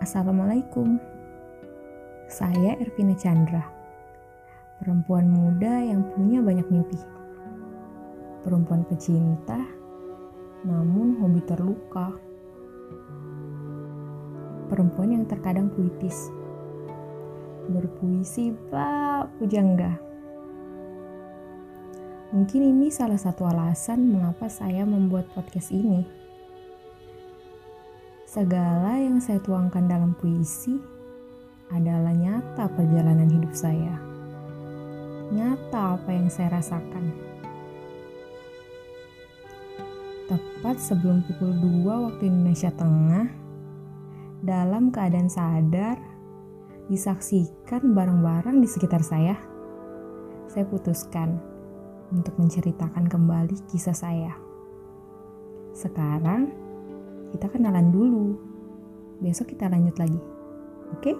Assalamualaikum. Saya Ervina Chandra. Perempuan muda yang punya banyak mimpi. Perempuan pecinta namun hobi terluka. Perempuan yang terkadang puitis. Berpuisi bab pujangga. Mungkin ini salah satu alasan mengapa saya membuat podcast ini. Segala yang saya tuangkan dalam puisi adalah nyata perjalanan hidup saya. Nyata apa yang saya rasakan. Tepat sebelum pukul 2 waktu Indonesia Tengah, dalam keadaan sadar, disaksikan barang-barang di sekitar saya, saya putuskan untuk menceritakan kembali kisah saya. Sekarang, kita kenalan dulu. Besok kita lanjut lagi. Oke? Okay?